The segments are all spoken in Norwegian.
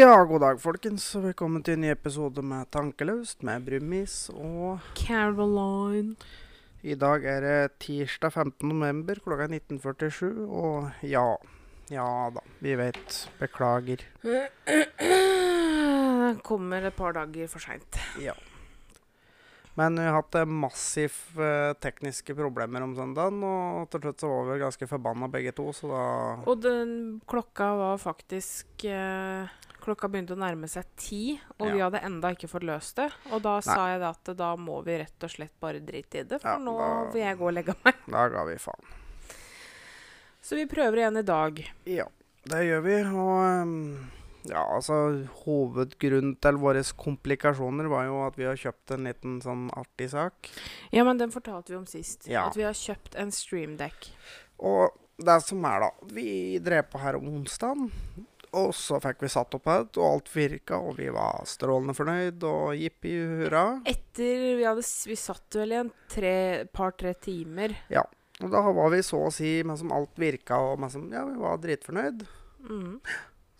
Ja, god dag, folkens. Velkommen til en ny episode med Tankeløst med Brumis. Og Caroline. i dag er det tirsdag 15. november klokka er 19.47. Og ja, ja da, vi vet. Beklager. Kommer et par dager for seint. Ja. Men vi har hatt eh, massive eh, tekniske problemer om søndagen, og til slutt så var vi ganske forbanna begge to, så da Og den klokka var faktisk eh, Klokka begynte å nærme seg ti, og vi hadde enda ikke fått løst det. Og da sa jeg at da må vi rett og slett bare drite i det, for Ja, nå da- vil jeg gå og legge meg. Da ga vi faen. Så vi prøver igjen i dag. Ja, det gjør vi. Og ehm, ja, altså Hovedgrunnen til våre komplikasjoner var jo at vi har kjøpt en liten sånn artig sak. Ja, men den fortalte vi om sist. Ja. At vi har kjøpt en streamdeck. Og det som er, da Vi drev på her om onsdagen. Og så fikk vi satt opp et, og alt virka, og vi var strålende fornøyd, og jippi hurra. Etter vi hadde Vi satt vel i en tre- par-tre timer. Ja. Og da var vi så å si med som alt virka, og med som Ja, vi var dritfornøyd. Mm.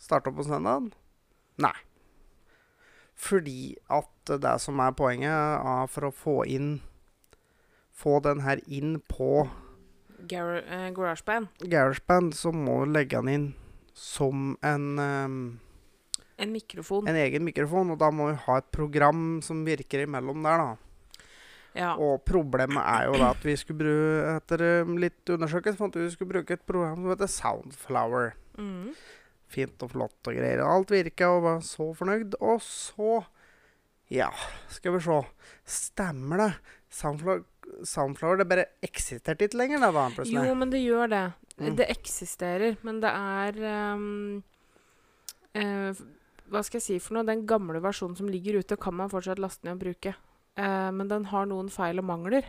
Starta på søndagen? Nei. Fordi at det som er poenget, er for å få inn Få den her inn på Gar eh, GarageBand. GarageBand, så må du legge den inn som en, En mikrofon. en egen mikrofon. Og da må vi ha et program som virker imellom der, da. ja. Og problemet er jo da at vi skulle bruke Etter litt undersøkelse fant vi skulle bruke et program som heter Soundflower. Mm. fint og flott og greier. Alt virka, og var så fornøyd. Og så Ja, skal vi se. Stemmer det? Soundflower, Soundflower det bare eksisterte ikke lenger, da, plutselig. Jo, men det gjør det. Mm. Det eksisterer, men det er um, uh, Hva skal jeg si for noe? Den gamle versjonen som ligger ute, kan man fortsatt laste ned og bruke. Uh, men den har noen feil og mangler.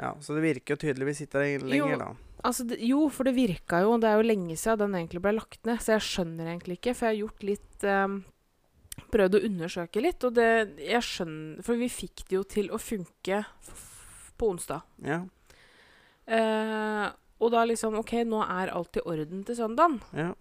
Ja, Så det virker jo tydeligvis ikke lenger, da. Altså, det, jo, for det virka jo. Det er jo lenge siden den egentlig ble lagt ned, så jeg skjønner egentlig ikke. For jeg har gjort litt um, Prøvd å undersøke litt, og det Jeg skjønner For vi fikk det jo til å funke på onsdag. Ja, Eh, og da liksom OK, nå er alt i orden til søndagen. ja.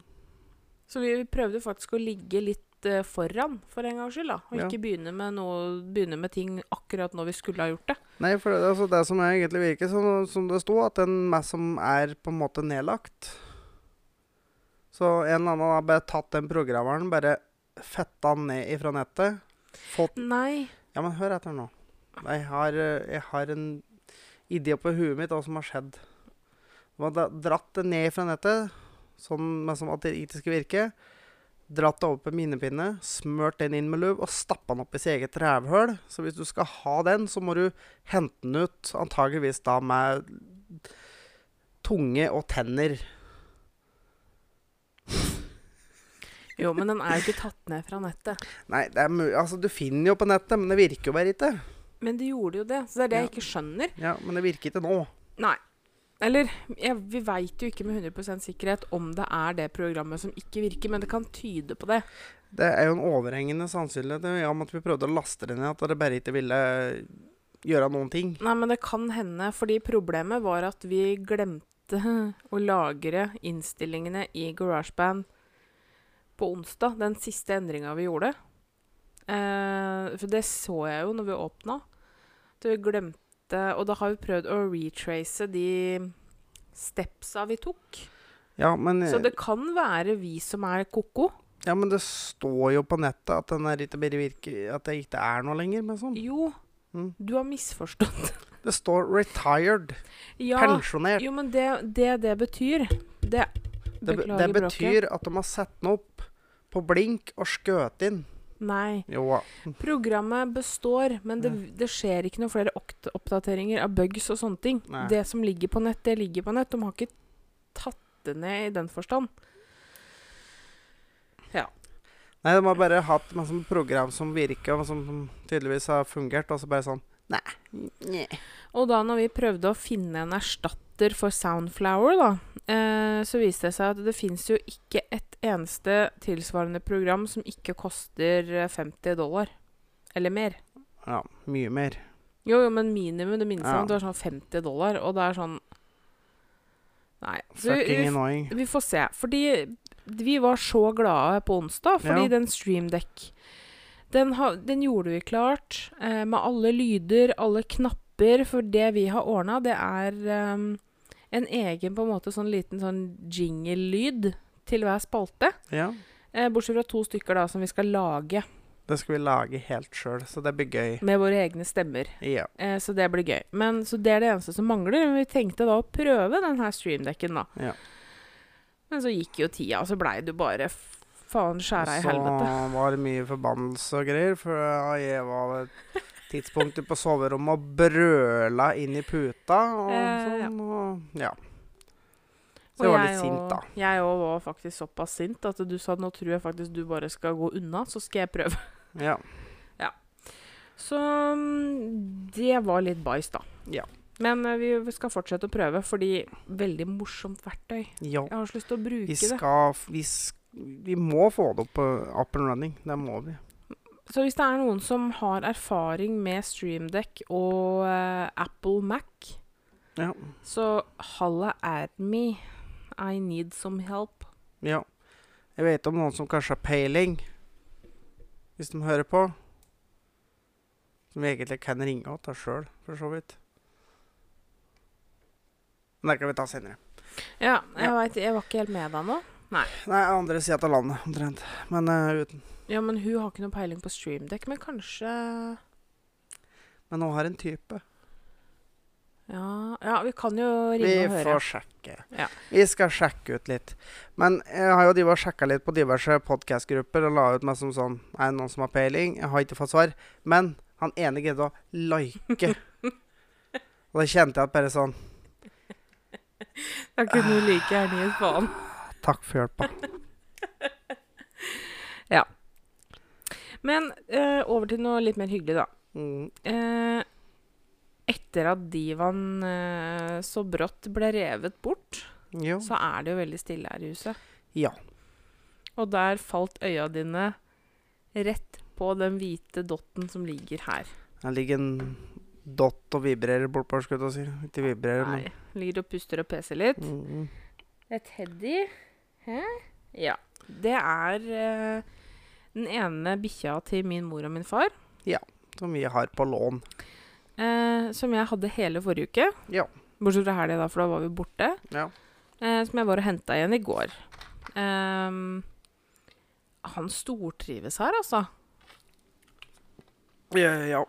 Så vi prøvde faktisk å ligge litt uh, foran, for en gangs skyld. da. Og Ja. ikke begynne med, noe, begynne med ting akkurat når vi skulle ha gjort det. Nei, for det, altså, det som egentlig virker som, som det sto, at den meg som er på en måte nedlagt Så en eller annen har bare tatt den programvaren, bare fetta den ned ifra nettet. Fått Nei. Ja, men hør etter nå. Jeg har, eh, jeg har en idé på huet mitt hva som har skjedd. De har dratt det ned fra nettet, sånn som at det ikke skal virke. Dratt det over på minnepinne, smørt den inn med løv og stappa den opp i sitt eget rævhøl. Så hvis du skal ha den, så må du hente den ut, antageligvis da med tunge og tenner. Jo, men den er jo ikke tatt ned fra nettet. Nei, altså, du finner jo på nettet, men det virker jo bare ikke. Men det gjorde jo det, så det er det jeg ikke skjønner. Ja, Men det virker ikke nå. Nei. Eller jeg, vi veit jo ikke med 100% sikkerhet om det er det programmet som ikke virker, men det kan tyde på det. Det er jo en overhengende sannsynlighet ja, om at vi prøvde å laste det ned, at det bare ikke ville gjøre noen ting. Nei, men det kan hende, fordi problemet var at vi glemte å lagre innstillingene i GarageBand på onsdag. Den siste endringa vi gjorde. Eh, for det så jeg jo når vi åpna. At vi glemte Og da har vi prøvd å retrace de stepsa vi tok. Ja, men, Så det kan være vi som er ko-ko. ja, men det står jo på nettet at er virker At det ikke er noe lenger. Men sånn. Jo, Mm. du har misforstått. Det står 'retired'. Ja, Pensjonert. jo, men det det, det betyr det, Det, be- Beklager det bråket. betyr at de har satt den opp på blink og skjøt inn. Nei. Jo Programmet består, men det, det skjer ikke noen flere oppdateringer av bugs og sånne ting. Nei. Det som ligger på nett, det ligger på nett. De har ikke tatt det ned i den forstand. Nei, de har bare hatt masse program som virker, og som, som tydeligvis har fungert, og så bare sånn Nei. Og da når vi prøvde å finne en erstatter for Soundflower, da, eh, så viste det seg at det fins jo ikke et eneste tilsvarende program som ikke koster eh, 50 dollar. Eller mer. Ja, mye mer. Jo, jo, men minimum, det minste, Ja. det var sånn 50 dollar, og det er sånn Nei. Så vi, Fucking vi, vi får se. Fordi vi var så glade på onsdag, fordi Ja. den streamdeck den, ha, den gjorde vi klart eh, med alle lyder, alle knapper. For det vi har ordna, det er ehm, en egen på en måte sånn liten sånn jingle-lyd til hver spalte. Ja. Eh, bortsett fra to stykker da som vi skal lage Det skal vi lage helt sjøl, så det blir gøy. med våre egne stemmer. Ja. Eh, så det blir gøy. Men Så det er det eneste som mangler. Men vi tenkte da å prøve den her streamdekken, da. Ja. Men så gikk jo tida, og så blei det bare faen skjæra i helvete. Så var det mye forbannelse og greier, for jeg var ved et tidspunkt på soverommet og brøla inn i puta og Eh, sånn, og ja. Så jeg var jeg litt sint, da. Jeg òg var faktisk såpass sint at du sa at nå tror jeg faktisk du bare skal gå unna, så skal jeg prøve. Ja. Så mm, det var litt bæsj, da. Ja. Men eh, vi skal fortsette å prøve, fordi veldig morsomt verktøy. ja. Jeg har så lyst til å bruke Vi skal det. vi, vi må få det opp på up and running. Det må vi. Så hvis det er noen som har erfaring med Streamdeck og uh, Apple Mac, Ja. så halla at me. I need some help. ja. Jeg vet om noen som kanskje har peiling, hvis de hører på. Som vi egentlig kan ringe og ta sjøl, for så vidt. Men det kan vi ta senere. Ja, jeg Ja. vet, jeg var ikke helt med deg nå. Nei, Nei, andre sida av landet, omtrent. Men uh, uten. Ja, men hun har ikke noe peiling på streamdekk, men kanskje Men hun har en type. Ja, ja vi kan jo ringe Vi og høre. Vi får sjekke. Ja. Vi skal sjekke ut litt. Men jeg har jo sjekka litt på diverse podkastgrupper og la ut meg som sånn Er det noen som har peiling? Jeg har ikke fått svar. Men han ene greide å like. og da kjente jeg at bare sånn Da kunne du like gjerne gitt faen. Takk for hjelpa. Men eh, over til noe litt mer hyggelig, da. Mm. Eh, etter at divaen eh, så brått ble revet bort, Jo. så er det jo veldig stille her i huset. Ja. Og der falt øya dine rett på den hvite dotten som ligger her. Det ligger en dott og vibrerer bortpå, skulle jeg til si. Ikke vibrerer, men ligger og puster og peser litt. mm. Et Teddy. Hæ? Ja. Det er eh, den ene bikkja til min mor og min far. Ja, Som vi har på lån. Eh, som jeg hadde hele forrige uke. Ja. Bortsett fra helga, for da var vi borte. Ja. Eh, som jeg var og henta igjen i går. Eh, han stortrives her, altså. Ja, ja.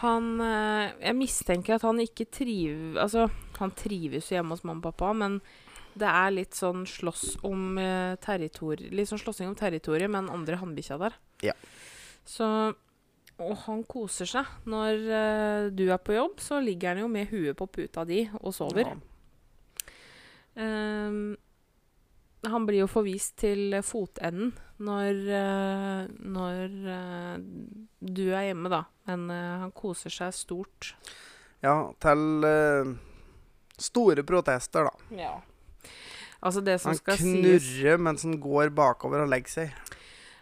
Han eh, Jeg mistenker at han ikke triv... Altså, han trives jo hjemme hos mamma og pappa, men det er litt sånn slåss om eh, territori... Litt sånn slåssing om territoriet med den andre hannbikkja der. Ja. Så Og han koser seg. Når eh, du er på jobb, så ligger han jo med huet på puta di og sover. Ja. Um, han blir jo forvist til fotenden når, eh, når eh, du er hjemme, da. Men eh, han koser seg stort. ja til eh, store protester, da. Ja. Altså, det som Han skal sies knurrer mens han går bakover og legger seg.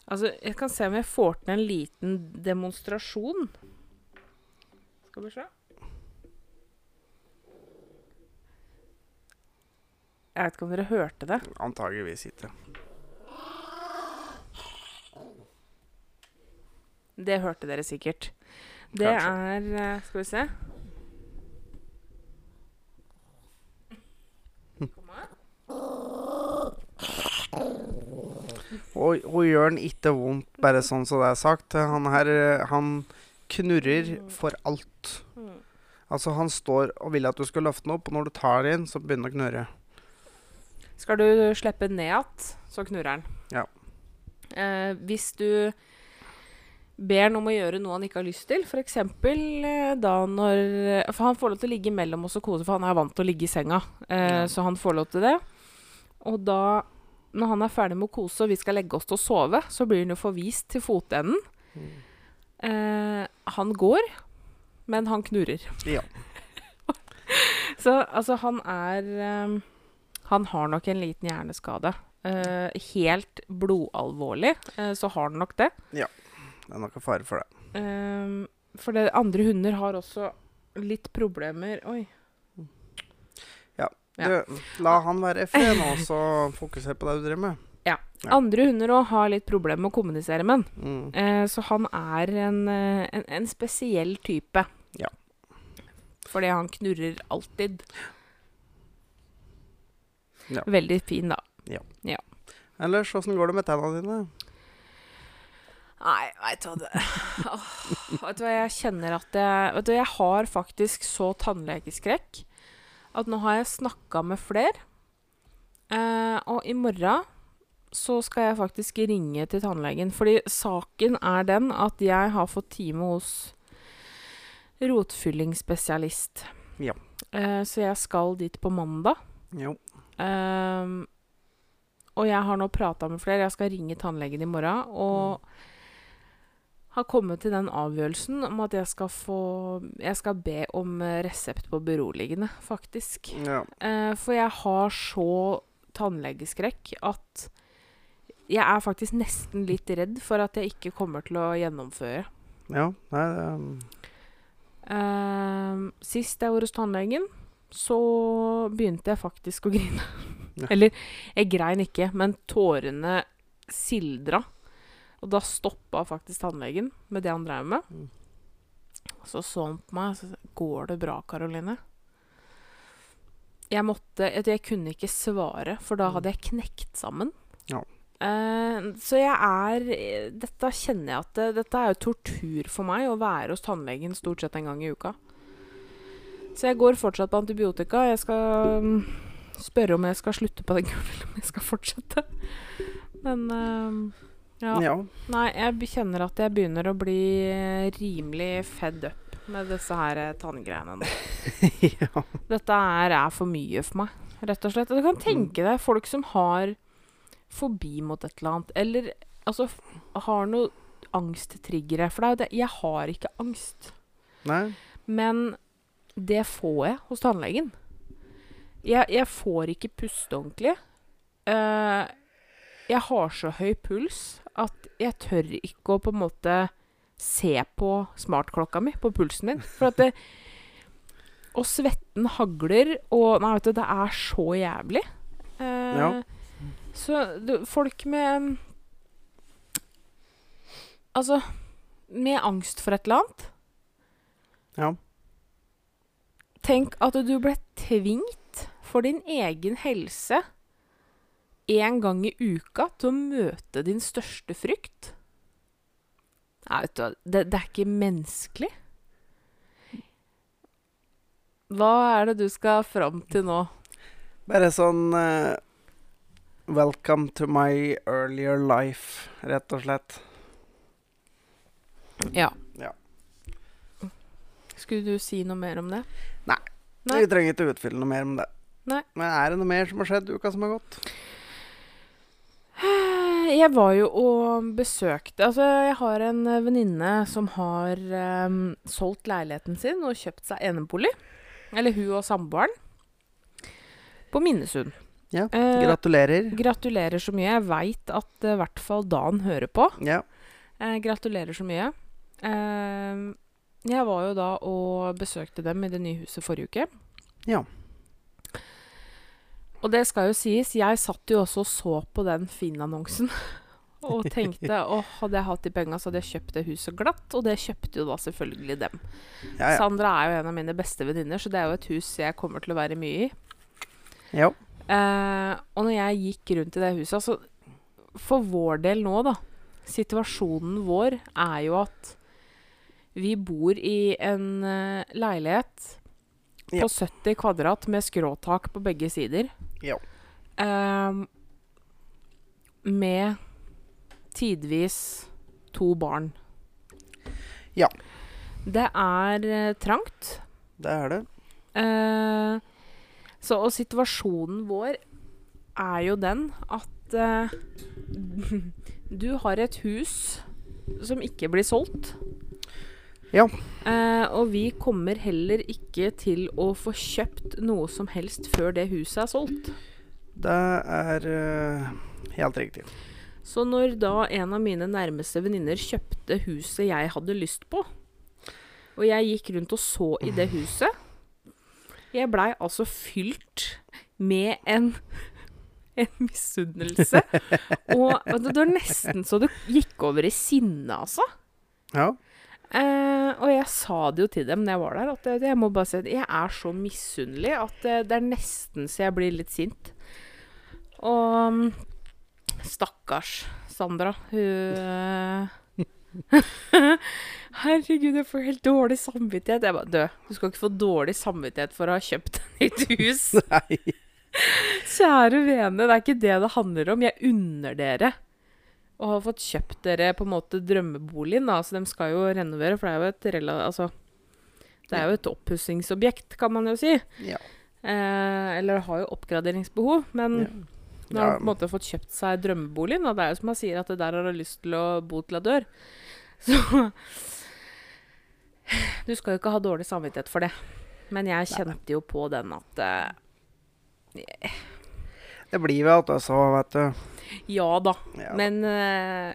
Altså, jeg kan se om jeg får til en liten demonstrasjon. Skal vi se. Jeg vet ikke om dere hørte det. Antageligvis ikke. Det hørte dere sikkert. Det Kanskje. er eh, Skal vi se. Kom her. Og hun gjør den ikke vondt, bare sånn som det er sagt. Han her, han knurrer for alt. Altså, han står og vil at du skal løfte den opp, og når du tar den inn, så begynner den å knurre. Skal du slippe ned igjen, så knurrer den. Ja. Eh, hvis du ber han om å gjøre noe han ikke har lyst til, f.eks. Eh, da når For han får lov til å ligge mellom oss og kose, for han er vant til å ligge i senga. Eh, Ja. Så han får lov til det. Og da, når han er ferdig med å kose og vi skal legge oss til å sove, så blir han jo forvist til fotenden. Eh, han går, men han knurrer. Ja. Så altså, han er um, Han har nok en liten hjerneskade. Eh, helt blodalvorlig, eh, så har han nok det. Ja. Det er nok en fare for det. Ehm, for det, andre hunder har også litt problemer Oi. Ja. Du, la han være i fred nå, så fokuser på det du driver med. Ja. Andre hunder òg har litt problemer med å kommunisere med den. Mm. Eh, så han er en, eh, en, en spesiell type. Ja. Fordi han knurrer alltid. Ja. Veldig fin, da. Ellers, åssen går det med tennene dine? Nei, veit du hva Vet du hva, jeg kjenner at jeg Vet du, jeg har faktisk så tannlegeskrekk at nå har jeg snakka med flere. Eh, og i morgen så skal jeg faktisk ringe til tannlegen. Fordi saken er den at jeg har fått time hos rotfyllingsspesialist. Ja. Eh, så jeg skal dit på mandag. Jo. Eh, og jeg har nå prata med flere. Jeg skal ringe tannlegen i morgen. Og har kommet til den avgjørelsen om at jeg skal få Jeg skal be om eh, resept på beroligende, faktisk. Ja. Eh, for jeg har så tannlegeskrekk at jeg er faktisk nesten litt redd for at jeg ikke kommer til å gjennomføre. ja. Nei, det Ehm, sist jeg var hos tannlegen, så begynte jeg faktisk å grine. Ja. Eller jeg grein ikke, men tårene sildra. Og da stoppa faktisk tannlegen med det han drev med. Mm. Så så han på meg og sa 'Går det bra, Karoline?' Jeg måtte Jeg, kunne ikke svare, for da hadde jeg knekt sammen. Ja. Uh, så jeg er Dette kjenner jeg at det, Dette er jo tortur for meg å være hos tannlegen stort sett en gang i uka. Så jeg går fortsatt på antibiotika. Jeg skal mm, spørre om jeg skal slutte på den eller om jeg skal fortsette. Men eh, ja. Ja. Nei, jeg kjenner at jeg begynner å bli eh, rimelig fed up med disse her eh, tanngreiene nå. ja. Dette er, er for mye for meg, rett og slett. Og Du kan tenke deg folk som har fobi mot et eller annet, eller altså har noe angsttriggere. For det er jo det Jeg har ikke angst. Nei. Men det får jeg hos tannlegen. Jeg, jeg får ikke puste ordentlig. Eh, jeg har så høy puls at jeg tør ikke å på en måte se på smartklokka mi, på pulsen min. For at det Og svetten hagler, og Nei, vet du, det er så jævlig. Eh, Ja. Så du, folk med Altså Med angst for et eller annet Ja. Tenk at du ble tvingt for din egen helse en gang i uka til å møte din største frykt. Nei, vet du hva, det, det er ikke menneskelig. Hva er det du skal fram til nå? Bare sånn uh, Welcome to my earlier life, rett og slett. Ja. Ja. Skulle du si noe mer om det? Nei. Nei. Vi trenger ikke utfylle noe mer om det. Nei. Men er det noe mer som har skjedd uka som har gått? Jeg var jo og besøkte Altså, jeg har en eh, venninne som har um, solgt leiligheten sin og kjøpt seg enebolig. Eller hun og samboeren. På Minnesund. Ja, Eh, Gratulerer. Gratulerer så mye. Jeg veit at i i hvert fall Dan hører på. Ja. Eh, gratulerer så mye. Eh, jeg var jo da og besøkte dem i det nye huset forrige uke. Ja. Og det skal jo sies, jeg satt jo også og så på den Finn-annonsen. Og tenkte åh, hadde jeg hatt de penga, så hadde jeg kjøpt det huset glatt. Og det kjøpte jo da selvfølgelig dem. Ja, ja. Sandra er jo en av mine beste venninner, så det er jo et hus jeg kommer til å være mye i. ja. Eh, og når jeg gikk rundt i det huset Altså, for vår del nå, da Situasjonen vår er jo at vi bor i en eh, leilighet på 70 kvadrat med skråtak på begge sider. Ja. Um, med tidvis to barn. Ja. Det er eh, trangt. Det er det. Eh, så og situasjonen vår er jo den at eh, du har et hus som ikke blir solgt. Ja. Eh, og vi kommer heller ikke til å få kjøpt noe som helst før det huset er solgt. Det er eh, helt riktig. Så når da en av mine nærmeste venninner kjøpte huset jeg hadde lyst på, og jeg gikk rundt og så i det huset Jeg blei altså fylt med en en misunnelse. og det var nesten så det gikk over i sinne, altså. Ja. Eh, og jeg sa det jo til dem når jeg var der, at jeg, jeg må bare si at jeg er så misunnelig at eh, det er nesten så jeg blir litt sint. Og mm, stakkars Sandra, hun eh, Herregud, jeg får helt dårlig samvittighet. Jeg bare, Død, du skal ikke få dårlig samvittighet for å ha kjøpt et nytt hus. Nei. Kjære vene, det er ikke det det handler om. Jeg unner dere å har fått kjøpt dere på en måte drømmeboligen. Da. Altså, de skal jo renovere, for det er jo et, rela altså, det er jo et oppussingsobjekt, kan man jo si. Ja. Eh, eller har jo oppgraderingsbehov. Men Ja. nå har på en måte fått kjøpt seg drømmeboligen, og det er jo som man sier, at det der har du lyst til å bo til du dør. Så Du skal jo ikke ha dårlig samvittighet for det. Men jeg kjente jo på den at eh, Det blir vel at det så, vet du. Ja da. Ja. Men, eh,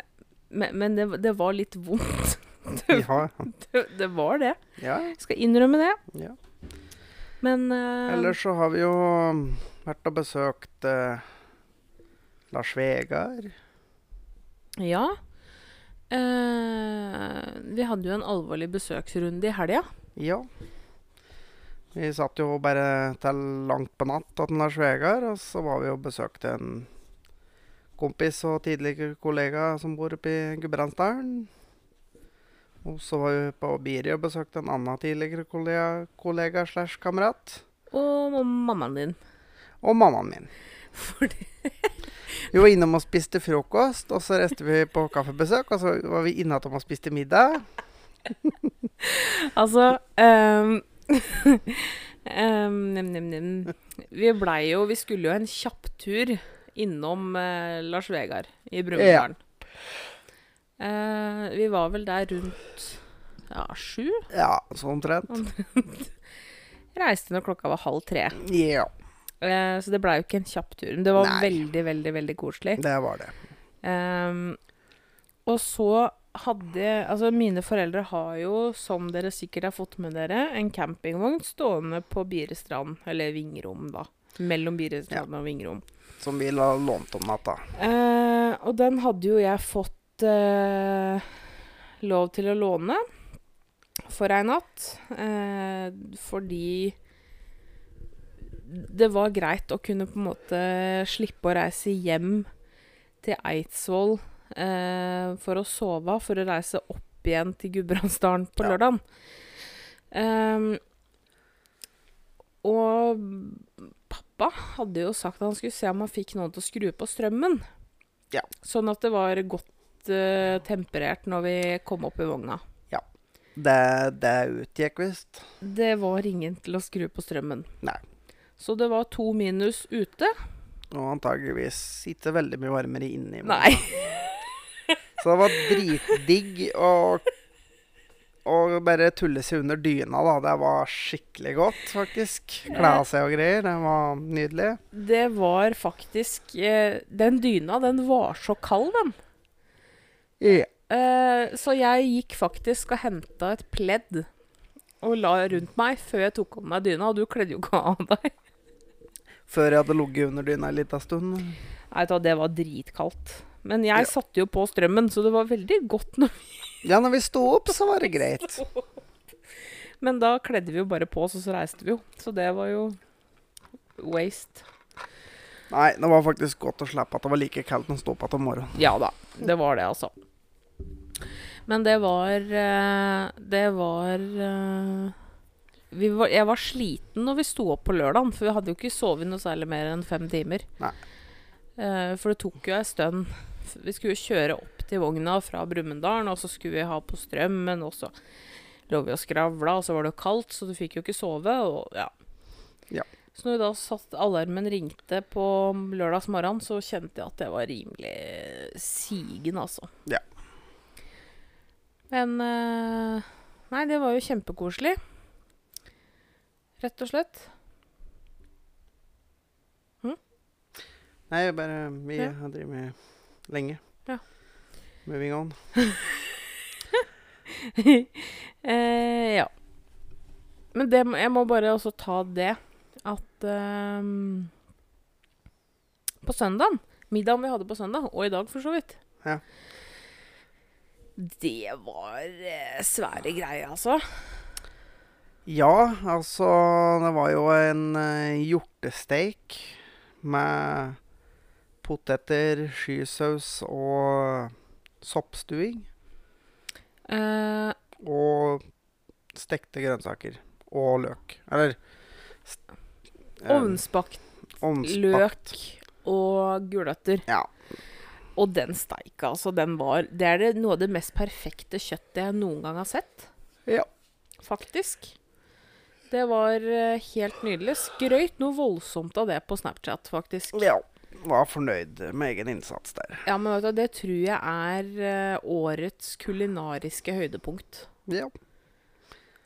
men, men det, det var litt vondt. ja. Det, det var det. ja. Jeg skal innrømme det. ja. Men uh, Ellers så har vi jo um, vært og besøkt uh, Lars Vegard. Ja. Uh, vi hadde jo en alvorlig besøksrunde i helga. Ja. Vi satt jo bare til langt på natt hos Lars Vegard, og så var vi og besøkte en kompis og tidligere kollega som bor oppe i Gudbrandsdalen. Og så var vi på Biri og besøkte en annen tidligere kollega, kollega slash kamerat. Og mammaen din. Og mammaen min. Fordi Vi var innom og spiste frokost, og så reiste vi på kaffebesøk, og så var vi innom og spiste middag. Altså ehm, ehm, nem, nem, nem. Vi blei jo Vi skulle jo en kjapptur innom eh, Lars Vegard i Brumunddal. Eh, vi var vel der rundt ja, sju. Ja, sånn omtrent. Reiste når klokka var halv tre. Ja, Eh, så det blei jo ikke en kjapp tur. Men det var Nei. veldig, veldig veldig koselig. det var det. Og så hadde Altså, mine foreldre har jo, som dere sikkert har fått med dere, en campingvogn stående på Birestrand, eller Vingrom, da. Mellom Birestrand og Vingrom. Som vi la lånt om natta. Eh, og den hadde jo jeg fått eh, lov til å låne for ei natt. Eh, fordi det var greit å kunne på en måte slippe å reise hjem til Eidsvoll for å sove, for å reise opp igjen til Gudbrandsdalen på Ja. lørdagen. Um, og pappa hadde jo sagt at han skulle se om han fikk noen til å skru på strømmen. Ja. Sånn at det var godt uh, temperert når vi kom opp i vogna. Det, det utgikk visst. Det var ingen til å skru på strømmen. Nei. Så det var to minus ute. Og antageligvis ikke veldig mye varmere inni. Nei. Så det var dritdigg å å bare tulle seg under dyna, da. Det var skikkelig godt, faktisk. Kle av seg og greier. Det var nydelig. Det var faktisk eh, Den dyna, den var så kald, den. Yeah. Eh, så jeg gikk faktisk og henta et pledd og la rundt meg før jeg tok av meg dyna, og du kledde jo ikke av deg. Før jeg hadde ligget under dyna en liten stund. Nei, det var dritkaldt. Men jeg Ja. satte jo på strømmen, så det var veldig godt når Ja, når vi sto opp, så var det greit. Men da kledde vi jo bare på oss, og så reiste vi jo. Så det var jo waste. Nei, det var faktisk godt å slippe at det var like kaldt når en sto opp igjen om morgenen. Ja da, det var det, altså. Men det var eh, Det var, eh, vi var Jeg var sliten når vi sto opp på lørdagen, for vi hadde jo ikke sovet noe særlig mer enn fem timer. Nei. Eh, for det tok jo ei stund. Vi skulle kjøre opp til vogna fra Brumunddal, og så skulle vi ha på strømmen, og så lå vi og skravla, og så var det kaldt, så du fikk jo ikke sove, og ja. Ja. Så når da satt alarmen ringte på lørdags morgen, så kjente jeg at jeg var rimelig sigen, altså. Ja. Men eh, Nei, det var jo kjempekoselig. Rett og slett. Nei, bare Vi Ja. drevet med lenge. Ja. Moving on. eh, ja. Men det, jeg må bare også ta det at ehm, på søndagen, middagen vi hadde på søndag, og i dag for så vidt Ja. Det var eh, svære greier, altså. Ja, altså Det var jo en uh, hjortesteik med poteter, skysaus og soppstuing. Uh, Og stekte grønnsaker. Og løk. Eller eh, Ovnsbakt ovnsbakt. løk og gulrøtter. Ja. Og den steika, altså, den var Det er det, noe av det mest perfekte kjøttet jeg noen gang har sett. Ja. Faktisk. Det var eh, helt nydelig. Skrøyt noe voldsomt av det på Snapchat, faktisk. ja. Var fornøyd med egen innsats der. Ja, men vet du, det tror jeg er eh, årets kulinariske høydepunkt. Ja.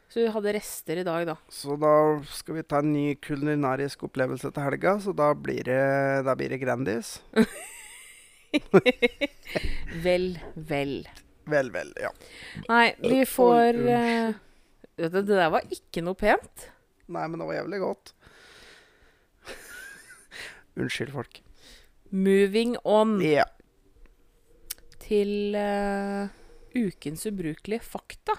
Så du hadde rester i dag, da. Så da skal vi ta en ny kulinarisk opplevelse til helga, så da blir det, da blir det Grandis. Vel, vel. Vel, vel, ja. Nei, vi får eh, vet du, Det der var ikke noe pent. Nei, men det var jævlig godt. Unnskyld, folk. Moving on Ja. til uh, ukens ubrukelige fakta.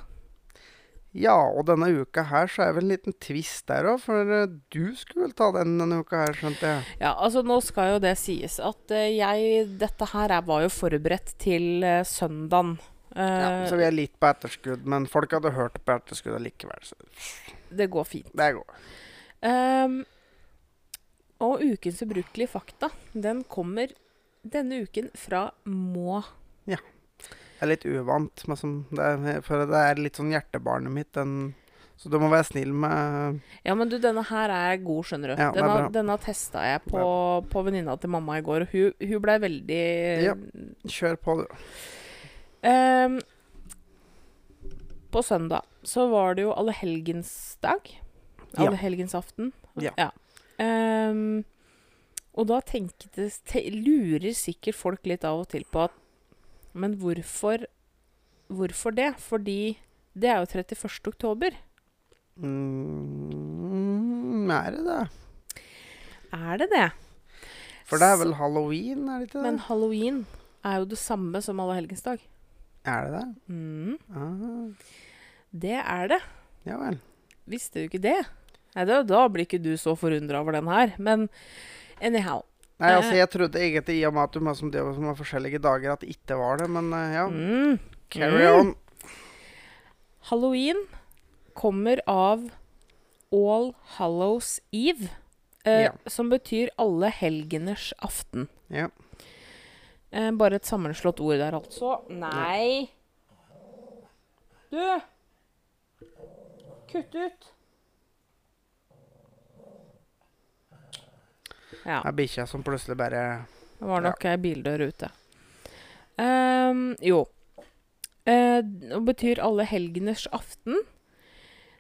ja, og denne uka her så er vel en liten twist der òg, for eh, du skulle vel ta den denne uka her, skjønte jeg. Ja, altså nå skal jo det sies at uh, jeg Dette her er, var jo forberedt til uh, søndagen. Ja, Eh, så vi er litt på etterskudd, men folk hadde hørt på etterskudd likevel. så Det går fint. det går. Ehm, og ukens ubrukelige fakta, den kommer denne uken fra Må. Ja. Det er litt uvant, men som det er, for det er litt sånn hjertebarnet mitt, den Så du må være snill med Ja, men du, denne her er god, skjønner du. Ja, denne, denne testa jeg på, på venninna til mamma i går, og hun, hun blei veldig Ja. Kjør på, du. Um, på søndag så var det jo allehelgensdag. Ja. Ja. Ehm, og da tenkte, te, lurer sikkert folk litt av og til på at Men hvorfor, hvorfor det? Fordi det er jo 31. oktober. Mm, er det det? Er det det? For det er vel halloween, er det ikke det? Men halloween er jo det samme som allehelgensdag. er det det? Mm, Ah, det er det. ja vel. Visste du ikke det? Nei, da, da blir ikke du så forundra over den her. Men anyhow. Nei, altså, Eh. jeg trodde egentlig i og med at du må som det som har forskjellige dager, at det ikke var det, men eh, ja. Mm. Carry Mm. on. Halloween kommer av All Hallows Eve, eh, Ja. som betyr alle helgeners aften. Ja. Eh, bare et sammenslått ord der, altså. Nei Du! Kutt ut. Ja. Er bikkja som plutselig bare Det var nok ei bildør ute. Um, jo. Uh, det betyr alle helgeners aften.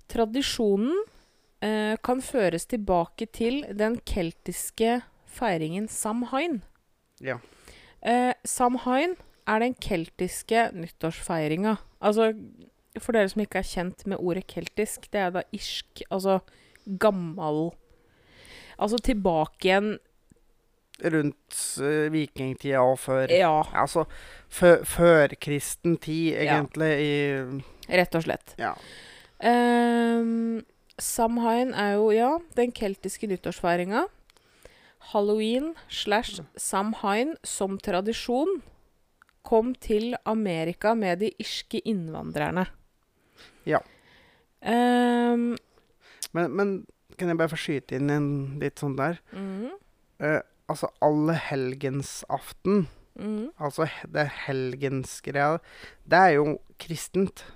Tradisjonen uh, kan føres tilbake til den keltiske feiringen Samhain. Ja. Uh, Samhain er den keltiske nyttårsfeiringa. Altså, for dere som ikke er kjent med ordet keltisk, det er da irsk, altså gammal Altså tilbake igjen rundt uh, vikingtida og før Ja, Altså fø- førkristen tid, Ja. egentlig, i rett og slett. Ja. Um, Samhain er jo, ja, den keltiske nyttårsfeiringa. Halloween slash Samhain som tradisjon kom til Amerika med de irske innvandrerne. Ja. Um, Men, men kan jeg bare få skyte inn en litt sånn der? Mm. Uh, altså allehelgensaften, mm. altså det helgensgreia, det er jo kristent.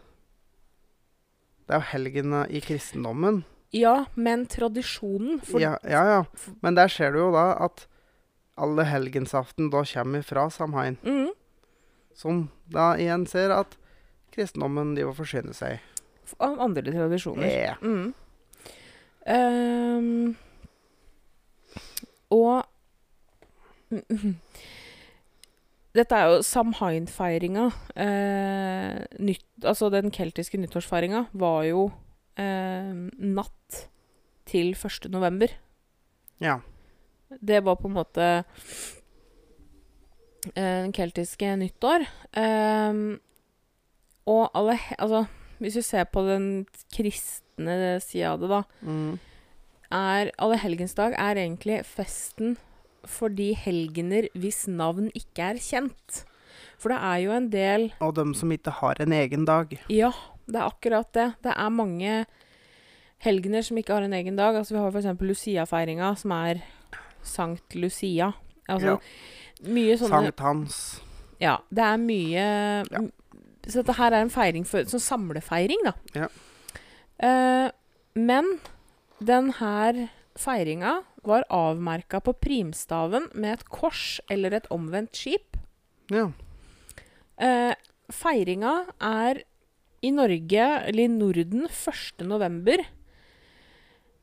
Det er jo helgene i kristendommen. Ja, men tradisjonen Ja, ja, ja. Men der ser du jo da at allehelgensaften da kommer fra Samhain. Mhm, Som da igjen ser at kristendommen de må forsyne seg. av andre tradisjoner. Yeah. Mm. Ehm, og Dette er jo Samhain-feiringa. Eh, altså den keltiske nyttårsfeiringa var jo eh, natt til 1. november. Ja. Det var på en måte eh, den keltiske nyttår. Ehm, og alle Altså, hvis du ser på den kristne sida av det, da, Mm. er Allehelgensdag er egentlig festen for de helgener hvis navn ikke er kjent. For det er jo en del Og dem som ikke har en egen dag. Ja, det er akkurat det. Det er mange helgener som ikke har en egen dag. Altså, vi har f.eks. Lucia-feiringa, som er Sankt Lucia. Altså, Ja. mye sånne Sankthans. Ja, det er mye Ja. Så dette her er en feiring for Sånn samlefeiring, da. Ja. Eh, men den her feiringa var avmerka på primstaven med et kors eller et omvendt skip. Ja. Eh, feiringa er i Norge, eller i Norden, 1. november.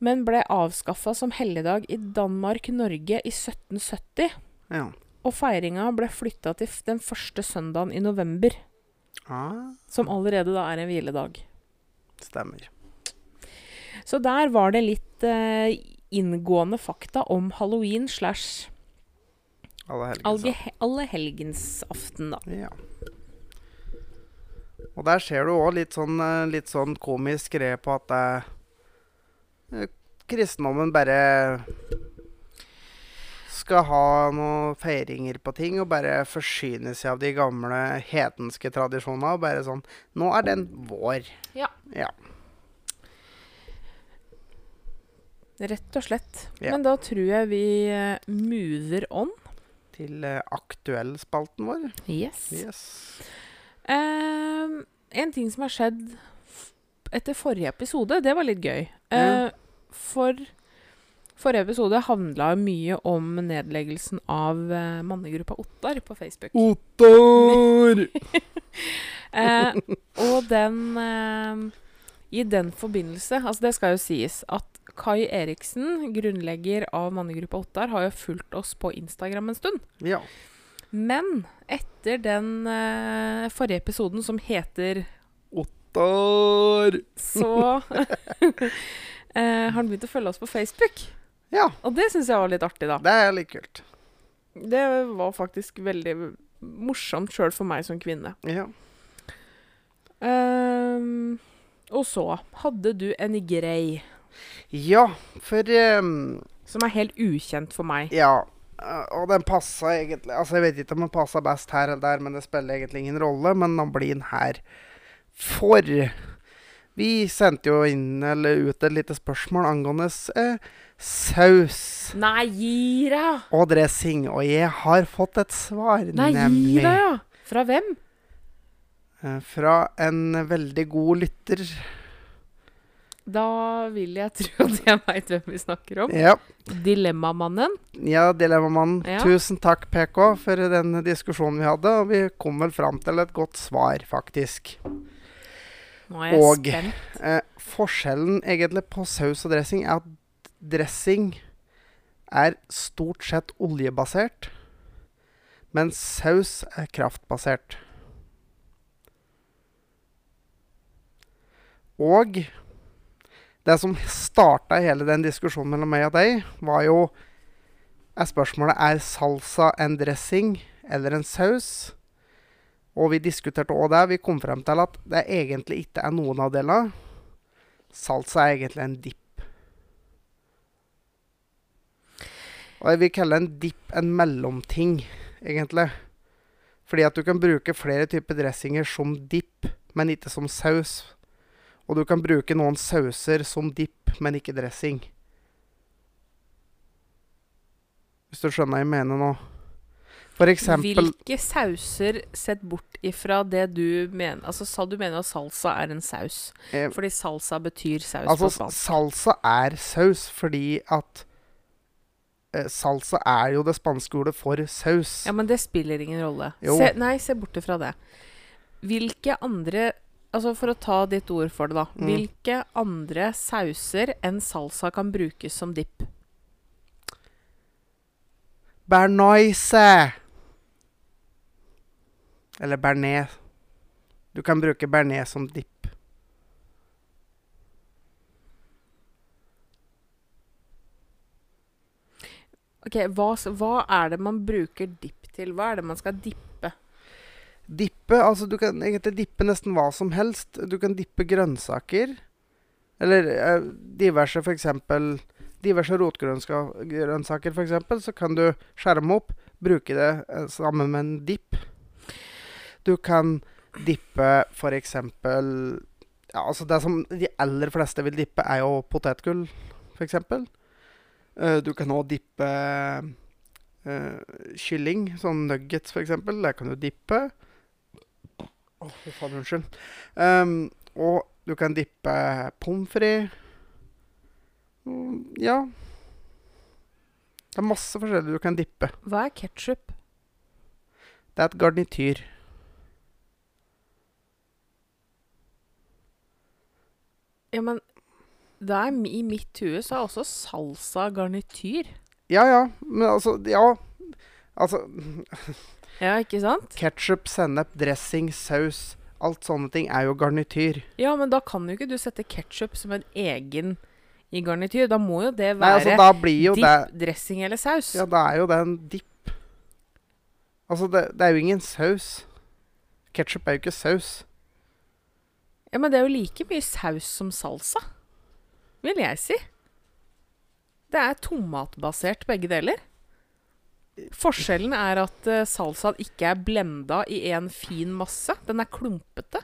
Men ble avskaffa som helligdag i Danmark-Norge i 1770. ja. Og feiringa ble flytta til den første søndagen i november. Ah, Som allerede da er en hviledag. stemmer. Så der var det litt eh, inngående fakta om halloween slash allehelgensaften, da. Ja. Og der ser du òg litt sånn, eh, litt sånn komisk re på at eh, kristendommen bare skal ha noen feiringer på ting og bare forsyne seg av de gamle hedenske tradisjonene. Og bare sånn Nå er den vår. Ja. Ja. Rett og slett. Ja. Men da tror jeg vi eh, mover on. Til uh, aktuellspalten vår. Yes. Yes. Ehm, en ting som har skjedd etter forrige episode, det var litt gøy. Uh, mm. for forrige episode handla mye om nedleggelsen av uh, mannegruppa Ottar på Facebook. Ottar! uh, og den I den forbindelse Altså, det skal jo sies at Kai Eriksen, grunnlegger av mannegruppa Ottar, har jo fulgt oss på Instagram en stund. Ja. Men etter den eh, forrige episoden som heter Ottar! Så eh, har han begynt å følge oss på Facebook. Ja, Og det syns jeg var litt artig, da. det er litt kult. Det var faktisk veldig morsomt sjøl for meg som kvinne. Ja. Ehm, og så hadde du en grei Ja, for um, som er helt ukjent for meg. Ja, øh, og den passa egentlig Altså, jeg vet ikke om den passa best her eller der, men det spiller egentlig ingen rolle. Men den blir den her. For vi sendte jo inn eller ut et lite spørsmål angående eh, saus Nei, gi deg! og dressing, og jeg har fått et svar, Nei, gi nemlig deg, ja! Fra hvem? eh, fra en veldig god lytter. Da vil jeg tro at jeg veit hvem vi snakker om. Ja, Dilemmamannen. ja Dilemmamannen. Ja. Tusen takk, PK, for den diskusjonen vi hadde. Og vi kom vel fram til et godt svar, faktisk. Nå er jeg Og- spent. Eh, forskjellen egentlig på saus og dressing er at dressing er stort sett oljebasert, mens saus er kraftbasert. Og det som starta hele den diskusjonen mellom meg og deg, var jo er spørsmålet er salsa en dressing eller en saus. Og vi diskuterte òg det. Vi kom frem til at det egentlig ikke er noen av delene. Salsa er egentlig en dipp. Og jeg vil kalle en dipp en mellomting, egentlig. Fordi at du kan bruke flere typer dressinger som dipp, men ikke som saus. Og du kan bruke noen sauser som dipp, men ikke dressing. Hvis du skjønner hva jeg mener nå. For eksempel Hvilke sauser, sett bort ifra det du mener Altså, sa du mener at salsa er en saus? eh, Fordi salsa betyr saus Altså, på spansk. salsa er saus fordi at eh, Salsa er jo det spanske ordet for saus. Ja, men det spiller ingen rolle. Se, nei, se bort ifra det. Hvilke andre Altså, for å ta ditt ord for det, da. Mm. Hvilke andre sauser enn salsa kan brukes som dipp? Bernoise! Eller bearnés. Du kan bruke bearnés som dipp. Ok, hva, hva er det man bruker dipp til? Hva er det man skal dippe? Dippe Altså, du kan egentlig dippe nesten hva som helst. Du kan dippe grønnsaker. Eller eh, diverse, for eksempel Diverse rotgrønnsaker, eksempel. Så kan du skjerme opp, bruke det eh, sammen med en dipp. Du kan dippe eksempel Ja, altså det som de aller fleste vil dippe, er jo potetgull, eksempel. Eh, du kan òg dippe Uh, kylling, sånn nuggets, eksempel. Det kan du dippe. Å, oh, faen, unnskyld. Um, og du kan dippe pommes frites. Mm, ja. Det er masse forskjellig du kan dippe. Hva er ketsjup? Det er et garnityr. Ja, men det er, i mitt hue så er også salsa garnityr. Ja, ja. Men altså Ja. Altså Ja, ikke sant? Ketsjup, sennep, dressing, saus. Alt sånne ting er jo garnityr. Ja, men da kan jo ikke du sette ketsjup som en egen i garnityr. Da må jo det Nei, være altså da blir jo det dressing eller saus. Ja, da er jo det en dipp. Altså, det, det er jo ingen saus. Ketsjup er jo ikke saus. Ja, men det er jo like mye saus som salsa, vil jeg si. Det er tomatbasert begge deler. Forskjellen er at uh, salsaen ikke er blenda i en fin masse. Den er klumpete.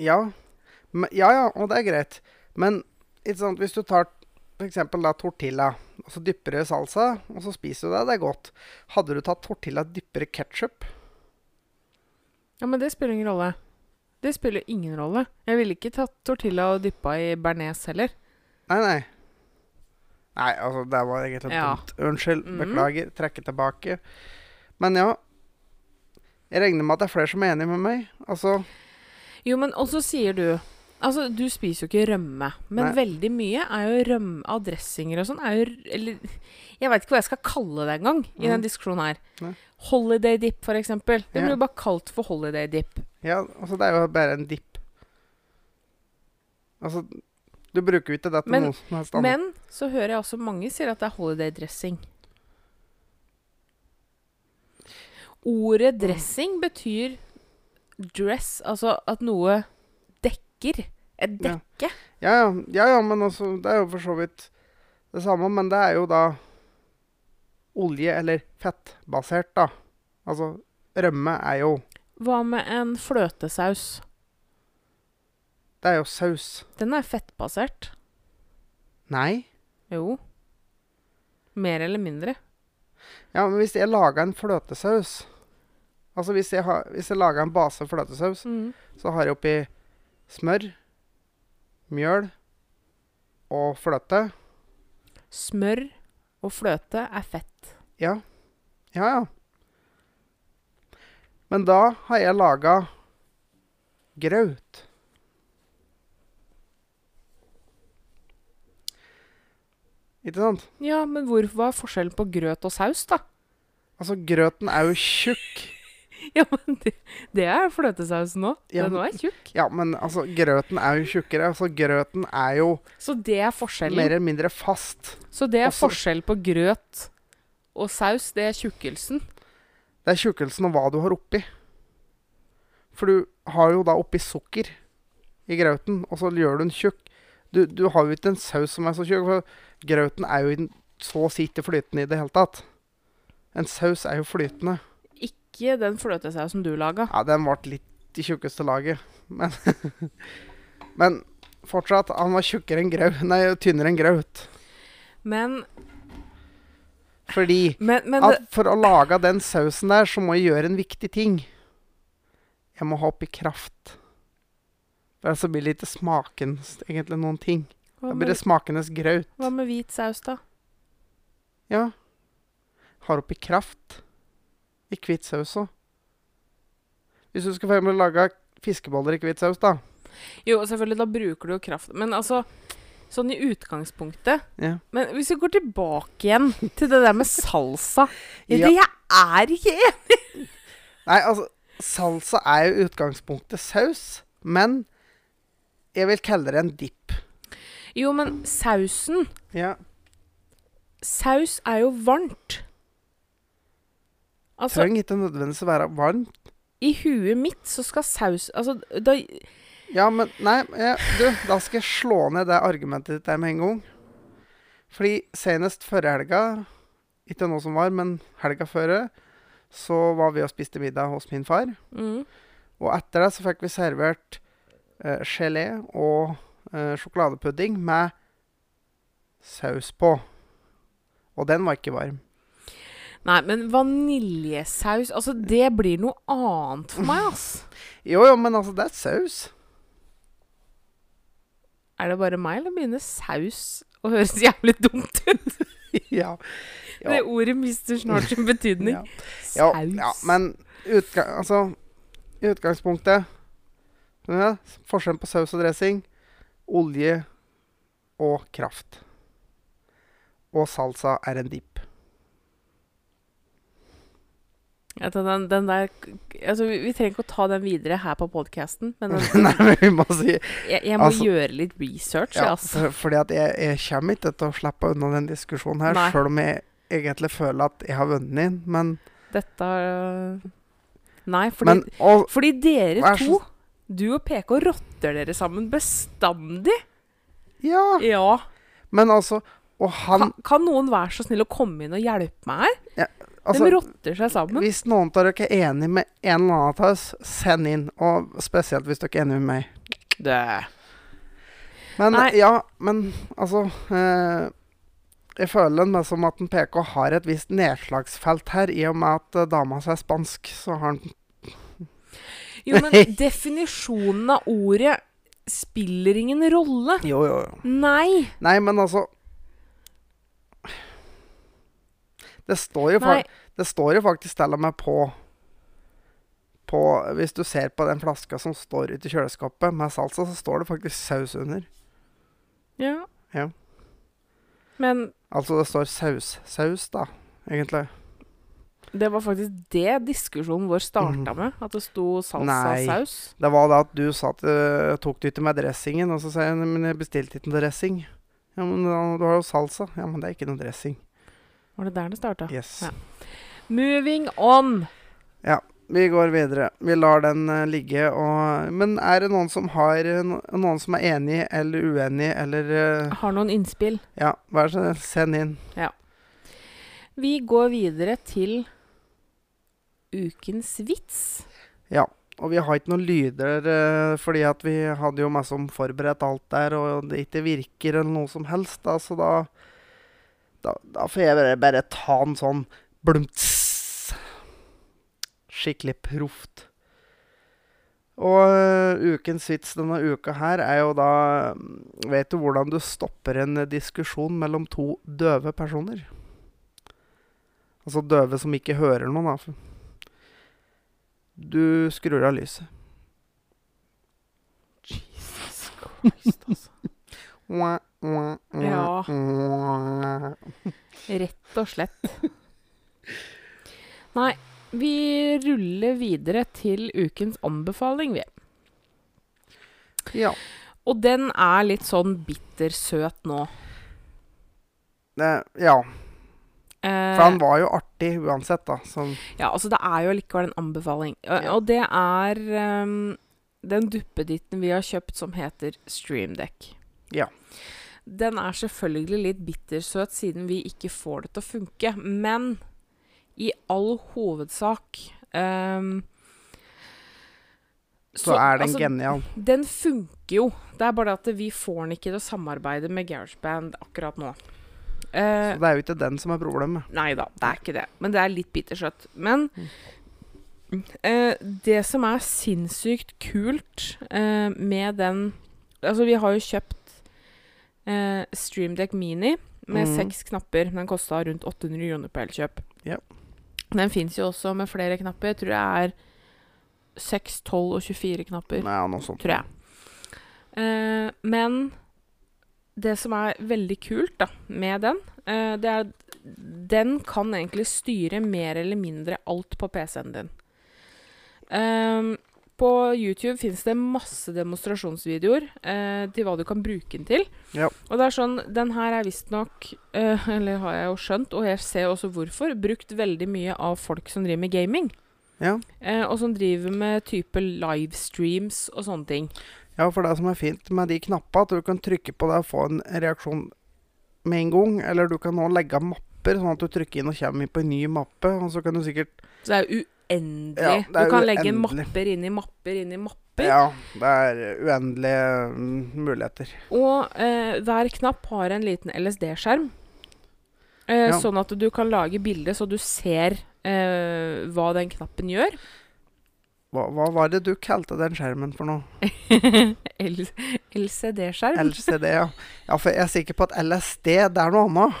Ja. Ja, ja, og det er greit. Men sant, hvis du tar f.eks. tortilla, og så dypper du i salsa, og så spiser du det, det er godt. Hadde du tatt tortilla dyppere dypper i ketsjup Ja, men det spiller ingen rolle. Det spiller ingen rolle. Jeg ville ikke tatt tortilla og dyppa i bearnés heller. Nei, nei. Nei, altså, det var egentlig Ja. dumt. Unnskyld. Mhm. Beklager. Trekker tilbake. Men ja. Jeg regner med at det er flere som er enig med meg. Altså Jo, men også sier du Altså, du spiser jo ikke rømme, men Nei. veldig mye er jo rømme av dressinger og sånn. er jo Eller jeg veit ikke hva jeg skal kalle det engang i Mhm. den diskusjonen her. Nei. Holiday dip, for eksempel. Det blir jo bare kalt for holiday dip. Ja, altså, det er jo bare en dip. Altså Du bruker ikke det til Men- noe som helst annet. Men så hører jeg også mange sier at det er holiday dressing. Ordet dressing betyr dress, altså at noe dekker. Et dekke. Ja, ja, ja, ja, men altså, det er jo for så vidt det samme. Men det er jo da olje- eller fettbasert, da. Altså, rømme er jo Hva med en fløtesaus? Det er jo saus. Den er fettbasert. Nei. Jo. Mer eller mindre. Ja, men hvis jeg lager en fløtesaus Altså, hvis jeg, har, hvis jeg lager en base fløtesaus, Mm. så har jeg oppi smør, mjøl og fløte. Smør og fløte er fett. Ja. Ja, ja. Men da har jeg laga graut. Ikke sant? Ja, men hvor, hva er forskjellen på grøt og saus, da? Altså, grøten er jo tjukk. Ja, men det, det er fløtesausen òg. Ja, Den òg er tjukk. Ja, men altså, grøten er jo tjukkere. Altså, grøten er jo Så det er mer eller mindre fast. Så det er Også- forskjell på grøt og saus. Det er tjukkelsen. Det er tjukkelsen og hva du har oppi. For du har jo da oppi sukker i grauten, og så gjør du den tjukk. Du, du har jo ikke en saus som er så tjukk, for grauten er jo så å si ikke flytende i det hele tatt. En saus er jo flytende. Ikke den fløtesausen du laga. Ja, den ble litt i tjukkeste laget, men Men fortsatt, han var tjukkere enn grau. Nei, tynnere enn graut. Men, Fordi men, men at for å lage den sausen der, så må jeg gjøre en viktig ting. Jeg må ha oppi kraft. Ellers så blir det ikke smakens egentlig noen ting. hva, Da blir det smakenes graut. hva med hvit saus, da? Ja. Har oppi kraft. I hvit saus òg. Hvis du skal få lage fiskeboller i hvit saus, da. Jo, selvfølgelig, da bruker du jo kraft. Men altså, sånn i utgangspunktet Ja. Men hvis vi går tilbake igjen til det der med salsa. Ja. det, Jeg er ikke enig! Nei, altså Salsa er jo utgangspunktet saus, men jeg vil kalle det en dipp. Jo, men sausen Ja. saus er jo varmt. Altså, Trenger ikke nødvendigvis å være varmt. i huet mitt så skal saus Altså, da Ja, men Nei, jeg, du, da skal jeg slå ned det argumentet ditt der med en gang. Fordi senest forrige helga, ikke nå som var, men helga før, så var vi og spiste middag hos min far. mm, Og etter det så fikk vi servert gelé og eh, sjokoladepudding med saus på. Og den var ikke varm. Nei, men vaniljesaus Altså, det blir noe annet for meg, ass. Jo, jo, men altså, det er saus. Er det bare meg, eller begynner saus å høres jævlig dumt ut? ja. Ja. Det ordet mister snart sin betydning. Ja. Ja, Saus. ja, men utga altså, i utgangspunktet ja, Forskjellen på saus og dressing olje og kraft. Og salsa er en dip. Den, den der altså, vi, vi trenger ikke å ta den videre her på podkasten, men den, Nei, men vi må si jeg, jeg må Altså- gjøre litt research, ja, altså. Fordi at jeg, jeg kommer ikke til å slippe unna den diskusjonen her, sjøl om jeg egentlig føler at jeg har vunnet den. Men, Dette øh, Nei, fordi, men og, fordi dere to, du og PK, rotter dere sammen bestandig. Ja, Ja. men altså Og han Kan, kan noen være så snill å komme inn og hjelpe meg her? altså, De rotter seg sammen. Hvis noen av dere er enig med en eller annen av oss, send inn. Og spesielt hvis dere er enig med meg. Det. Men Nei. ja, men altså eh, Jeg føler det som at en PK har et visst nedslagsfelt her, i og med at eh, dama si er spansk, så har han Jo, men definisjonen av ordet spiller ingen rolle. Jo, jo, jo. Nei. Nei, men altså Det står jo, det står jo faktisk til og med på på, Hvis du ser på den flaska som står ute i kjøleskapet med salsa, så står det faktisk saus under. Ja. Ja. Men Altså det står saus-saus, da, egentlig. Det var faktisk det diskusjonen vår starta Mhm. med. At det sto salsa-saus. Det var da at du sa at tok det ikke med dressingen, og så sa jeg men jeg bestilte ikke noe dressing. Ja, men du har jo salsa. Ja, men det er ikke noe dressing. Var det der det starta? Yes. Ja. Moving on. Ja. Vi går videre. Vi lar den uh, ligge. Og, men er det noen som har eh, no, Noen som er enig eller uenig, eller uh, Har noen innspill. Ja, vær så snill, send inn. Vi går videre til ukens vits. Ja. Og vi har ikke noen lyder, eh, fordi at vi hadde jo masse om forberedt alt der, og det ikke virker eller noe som helst, da, så da Da, da får jeg bare, bare ta en sånn blumts. Skikkelig proft. Og eh, ukens vits denne uka her er jo da mm, Vet du hvordan du stopper en diskusjon mellom to døve personer? Altså døve som ikke hører noe, da. Du skrur av lyset. Jesus Christ, altså. Ja. Rett og slett. Nei, vi ruller videre til ukens anbefaling, vi. Ja. Og den er litt sånn bittersøt nå. Det, ja. Eh, For han var jo artig uansett, da. Som Ja, altså det er jo likevel en anbefaling. Og, og det er um, den duppeditten vi har kjøpt som heter Streamdeck. Ja. Den er selvfølgelig litt bittersøt siden vi ikke får det til å funke, men i all hovedsak ehm, Så, er den altså, genial. Den funker jo. Det er bare det at vi får den ikke til å samarbeide med GarageBand akkurat nå. Eh, Så det er jo ikke den som er problemet. Nei da, det er ikke det. Men det er litt bittersøtt. Men eh, det som er sinnssykt kult eh, med den Altså, vi har jo kjøpt eh, Streamdeck Mini med mm. seks knapper. Den kosta rundt 800 kroner på Elkjøp. Ja. Den fins jo også med flere knapper. Jeg tror det er 6, 12 og 24 knapper Nei, noe sånt. tror jeg. Eh, men det som er veldig kult da, med den, uh, det er at den kan egentlig styre mer eller mindre alt på PC-en din. Um, på YouTube fins det masse demonstrasjonsvideoer eh, til hva du kan bruke den til. Ja. Og det er sånn Den her er visstnok, eh, eller har jeg jo skjønt, og jeg ser også hvorfor, brukt veldig mye av folk som driver med gaming. Ja. Eh, og som driver med type livestreams og sånne ting. Ja, for det som er fint med de knappene, at du kan trykke på det og få en reaksjon med en gang. Eller du kan nå legge av mapper, sånn at du trykker inn og kommer inn på en ny mappe. Og så kan du sikkert Så det er uendelig. Ja, det er du kan legge mapper inn i mapper inn i mapper. Ja, det er uendelige mm, muligheter. Og eh, hver knapp har en liten LSD-skjerm. Eh, Ja. Sånn at du kan lage bilde så du ser eh, hva den knappen gjør. Hva, hva var det du kalte den skjermen for noe? LCD-skjerm. LCD, ja. Ja, for jeg er sikker på at LSD, det er noe annet.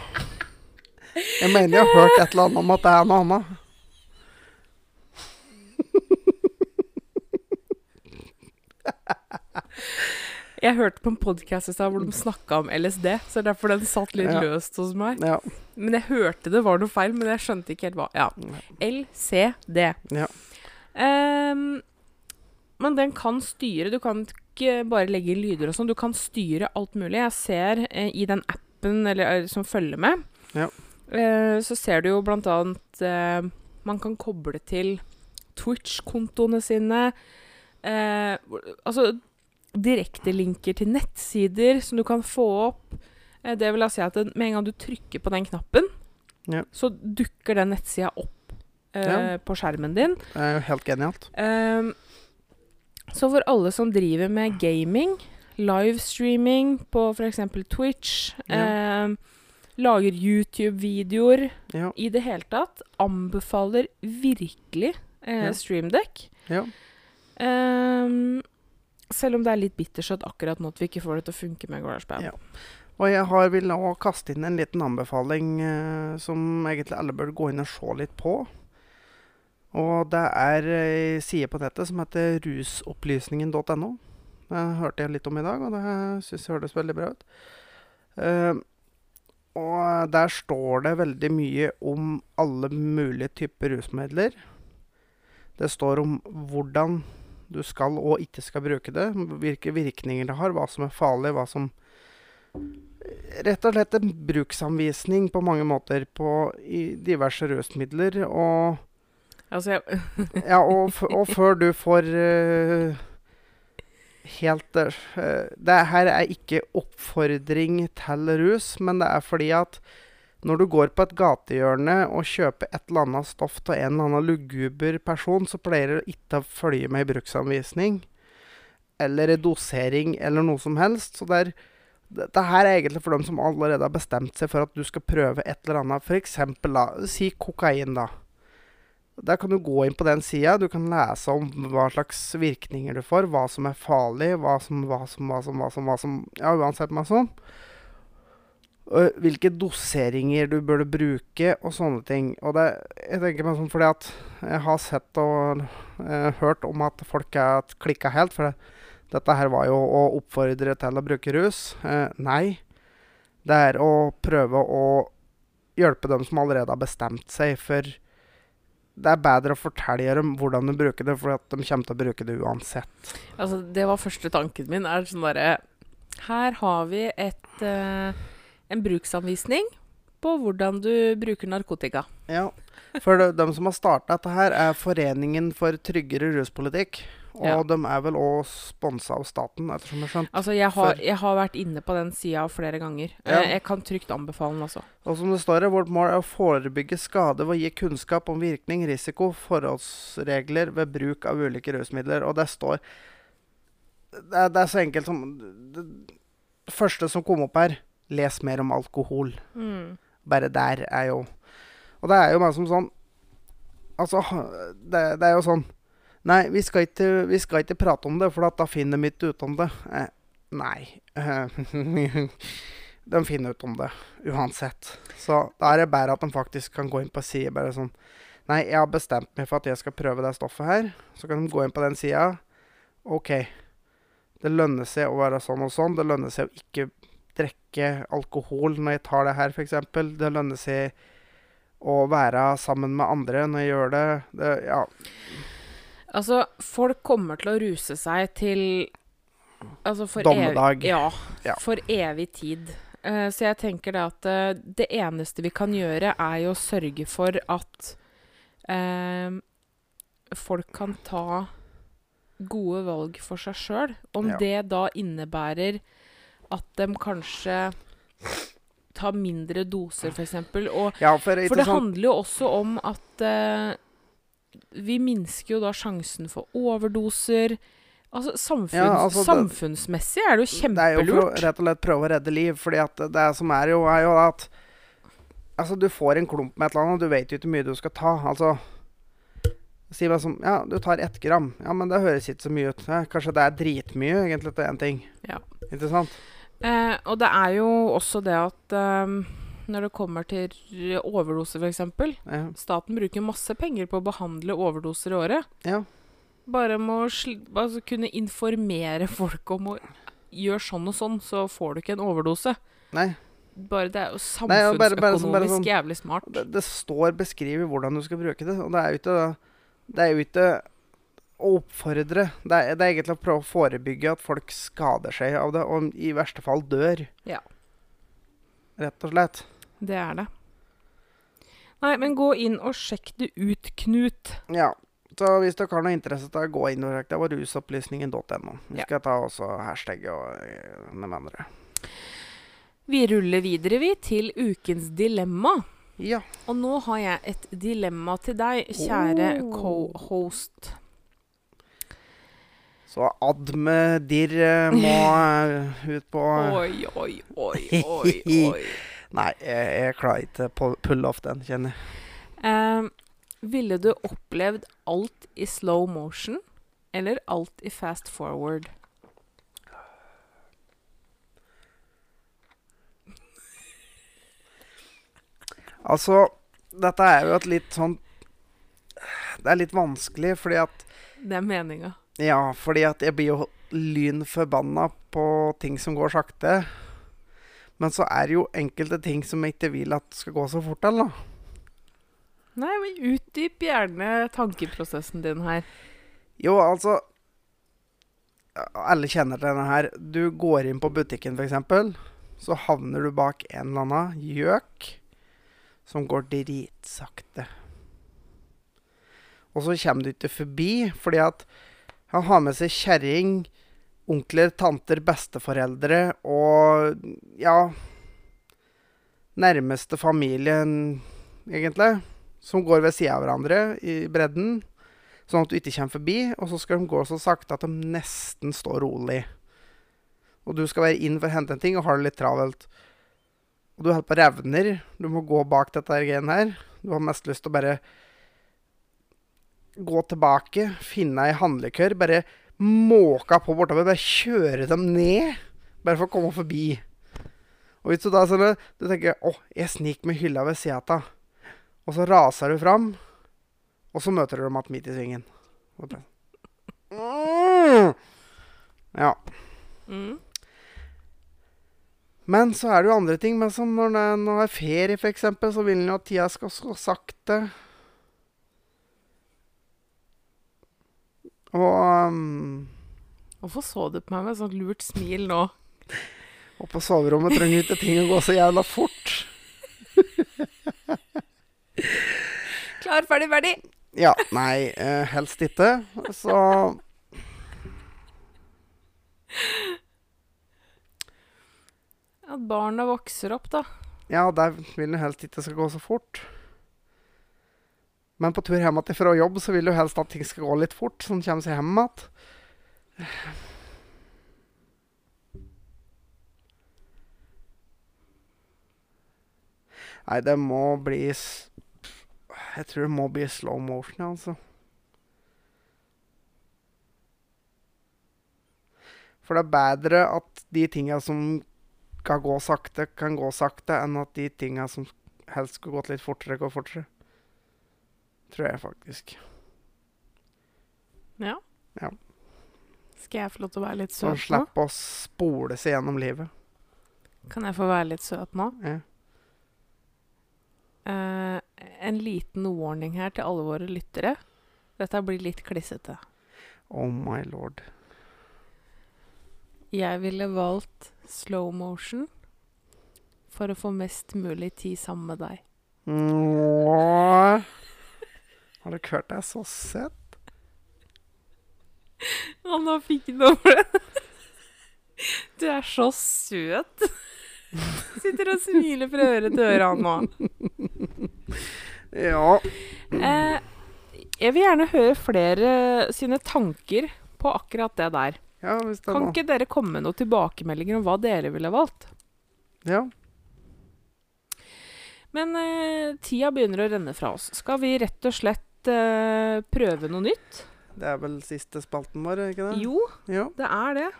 Jeg mener jeg har hørt et eller annet om at det er noe annet. Jeg hørte på en podkast i stad hvor de snakka om LSD, så det er derfor den satt litt Ja. løst hos meg. Ja. Men jeg hørte det var noe feil, men jeg skjønte ikke helt hva. Ja. LCD. Ja. Ehm, men den kan styre. Du kan ikke bare legge lyder og sånn. Du kan styre alt mulig. Jeg ser eh, i den appen eller, eh, som følger med, Ja. eh, så ser du jo blant annet eh, Man kan koble til Twitch-kontoene sine. Eh, altså direktelinker til nettsider som du kan få opp. Eh, det vil da si at den, med en gang du trykker på den knappen, Ja. så dukker den nettsida opp Ja. på skjermen din. Det er jo helt genialt. Ehm, så for alle som driver med gaming, livestreaming på f.eks. Twitch, Ja. ehm, lager YouTube-videoer Ja. i det hele tatt, anbefaler virkelig eh. StreamDeck. ja. Um, selv om det er litt bittersøtt akkurat nå at vi ikke får det til å funke med GarageBand. Ja. Og jeg har, vil nå kaste inn en liten anbefaling eh, som egentlig alle bør gå inn og se litt på. Og det er ei side på nettet som heter rusopplysningen.no. Det hørte jeg litt om i dag, og det syns jeg hørtes veldig bra ut. Eh, og der står det veldig mye om alle mulige typer rusmidler. Det står om hvordan du skal og ikke skal bruke det, hvilke virkninger det har, hva som er farlig, hva som Rett og slett en bruksanvisning på mange måter på diverse rusmidler. Og, Altså, jeg, ja, og, og før du får uh, helt uh, Det her er ikke oppfordring til rus, men det er fordi at når du går på et gatehjørne og kjøper et eller annet stoff til en eller annen luguber person, så pleier det ikke å følge med i bruksanvisning eller i dosering eller noe som helst. Så det er, dette her er egentlig for dem som allerede har bestemt seg for at du skal prøve et eller annet. F.eks. si kokain, da. Der kan du gå inn på den sida. Du kan lese om hva slags virkninger du får, hva som er farlig, hva som, hva som, hva som, hva som, hva som Ja, uansett som. Og hvilke doseringer du burde bruke, og sånne ting. Og det, jeg tenker meg sånn fordi at jeg har sett og eh, hørt om at folk er klikka helt. For det, dette her var jo å oppfordre til å bruke rus. Eh, nei. Det er å prøve å hjelpe dem som allerede har bestemt seg. For det er bedre å fortelle dem hvordan du bruker det, for at de kommer til å bruke det uansett. altså, det var første tanken min. er sånn derre Her har vi et, uh, en bruksanvisning på hvordan du bruker narkotika. Ja, for de, de som har starta dette her, er Foreningen for tryggere ruspolitikk. Og Ja. de er vel òg sponsa av staten, ettersom jeg har skjønt. Altså, jeg har, jeg har vært inne på den sida flere ganger. Ja. Eh, jeg kan trygt anbefale den, også. Og som det står her, vårt mål er å forebygge skade ved å gi kunnskap om virkning, risiko, forholdsregler ved bruk av ulike rusmidler. Og det står Det er, det er så enkelt som det, det første som kom opp her, les mer om alkohol. Mm. Bare der er jo Og det er jo meg som sånn Altså, det, det er jo sånn Nei, vi skal, ikke, vi skal ikke prate om det, for da finner de ikke ut om det. Eh, nei. de finner ut om det uansett. Så da er det bedre at de faktisk kan gå inn på sida bare sånn Nei, jeg har bestemt meg for at jeg skal prøve det stoffet her. Så kan de gå inn på den sida. OK. Det lønner seg å være sånn og sånn. Det lønner seg å ikke drikke alkohol når jeg tar det her, f.eks. Det lønner seg å være sammen med andre når jeg gjør det. det ja. Altså, folk kommer til å ruse seg til Altså for Dommedag. Evig, ja, Ja. For evig tid. Uh, så jeg tenker det at uh, det eneste vi kan gjøre, er jo å sørge for at uh, folk kan ta gode valg for seg sjøl. Om Ja. det da innebærer at de kanskje tar mindre doser, f.eks. Og Ja, for, for det sånn handler jo også om at vi minsker jo da sjansen for overdoser. Altså, samfunns, Ja, altså, det- Samfunnsmessig er det jo Det er jo for rett og slett prøve å redde liv. Fordi at det som er jo, er jo at Altså, du får en klump med et eller annet, og du vet jo ikke hvor mye du skal ta. Altså Si meg som Ja, du tar ett gram. Ja, men det høres ikke så mye ut. Ja, kanskje det er dritmye, egentlig, til én ting. Ja. Ikke sant? Eh, og det er jo også det at eh, når det kommer til overdoser, f.eks. Ja. Staten bruker masse penger på å behandle overdoser i året. ja. Bare med å altså kunne informere folk om å gjøre sånn og sånn, så får du ikke en overdose. Nei. Bare det er jo sånn- samfunnsøkonomisk sånn- jævlig smart. Det, det står beskrevet hvordan du skal bruke det, og det er jo ikke Det er jo ikke å oppfordre. Det er, det er egentlig å prøve å forebygge at folk skader seg av det, og i verste fall dør. Ja. Rett og slett. Det er det. Nei, men gå inn og sjekk det ut, Knut. Ja. Så hvis dere har noe interesse, da gå inn og sjekk. Det på rusopplysningen.no. Vi Ja. skal ta også hashtagget og eh, med andre. Vi ruller videre, vi, til ukens dilemma. Ja. Og nå har jeg et dilemma til deg, kjære Oh. co-host. Så Adme Dirr eh, må eh, ut på Oi, oi, oi, oi, oi. Nei, jeg, jeg klarer ikke å pulle off den, kjenner jeg. Eh, ville du opplevd alt i slow motion eller alt i fast forward? Altså, dette er jo et litt sånn Det er litt vanskelig, fordi at Det er meninga. Ja, fordi at jeg blir jo lynforbanna på ting som går sakte. Men så er det jo enkelte ting som jeg ikke vil at skal gå så fort, eller? Nei, men utdyp gjerne tankeprosessen din her. Jo, altså Alle kjenner til denne her. Du går inn på butikken, f.eks. Så havner du bak en eller annen gjøk som går dritsakte. Og så kommer du ikke forbi fordi at han har med seg kjerring, onkler, tanter, besteforeldre og ja Nærmeste familien, egentlig. Som går ved sida av hverandre i bredden. Sånn at du ikke kommer forbi, og så skal de gå så sakte at de nesten står rolig. Og du skal være inn for å hente en ting og har det litt travelt. Og du holder på å revner. Du må gå bak dette her her. Du har mest lyst til å bare gå tilbake, finne ei handlekør, bare måke på bortover. Bare kjøre dem ned. Bare for å komme forbi. Og hvis du da sånn, du tenker 'Å, jeg snik med hylla ved sida og så raser du fram, og så møter du dem igjen midt i svingen. Mm. Ja. Mm. Men så er det jo andre ting. Men som når det når det er ferie, f.eks., så vil en jo at tida skal gå sakte. Og um, Hvorfor så du på meg med et sånt lurt smil nå? Og på soverommet trenger ikke ting å gå så jævla fort. Klar, ferdig, ferdig! Ja, nei, eh, helst ikke. Så At barna vokser opp, da. Ja, der vil en helst ikke det skal gå så fort. Men på tur hjem igjen fra jobb så vil du helst at ting skal gå litt fort, så en kommer seg hjem igjen. Nei, det må bli Jeg tror det må bli slow motion, altså. For det er bedre at de tinga som skal gå sakte, kan gå sakte, enn at de tinga som helst skulle gått litt fortere, går fortere. Tror jeg faktisk. Ja. Ja. Skal jeg få lov til å være litt søt nå? slippe å spole seg gjennom livet. Kan jeg få være litt søt nå? Ja. Uh, en liten warning her til alle våre lyttere. Dette blir litt klissete. Oh my lord. Jeg ville valgt slow motion for å få mest mulig tid sammen med deg. Åh. Har ikke hørt deg så søt? Å, nå fikk han over det. Du er så søt. Sitter og smiler fra øre til øre, han nå. Ja. Eh, jeg vil gjerne høre flere sine tanker på akkurat det der. Ja, det Kan ikke dere komme med noen tilbakemeldinger om hva dere ville valgt? Ja. Men eh, tida begynner å renne fra oss. Skal vi rett og slett eh, prøve noe nytt? Det er vel siste spalten vår, ikke det? Jo, Ja. det er det.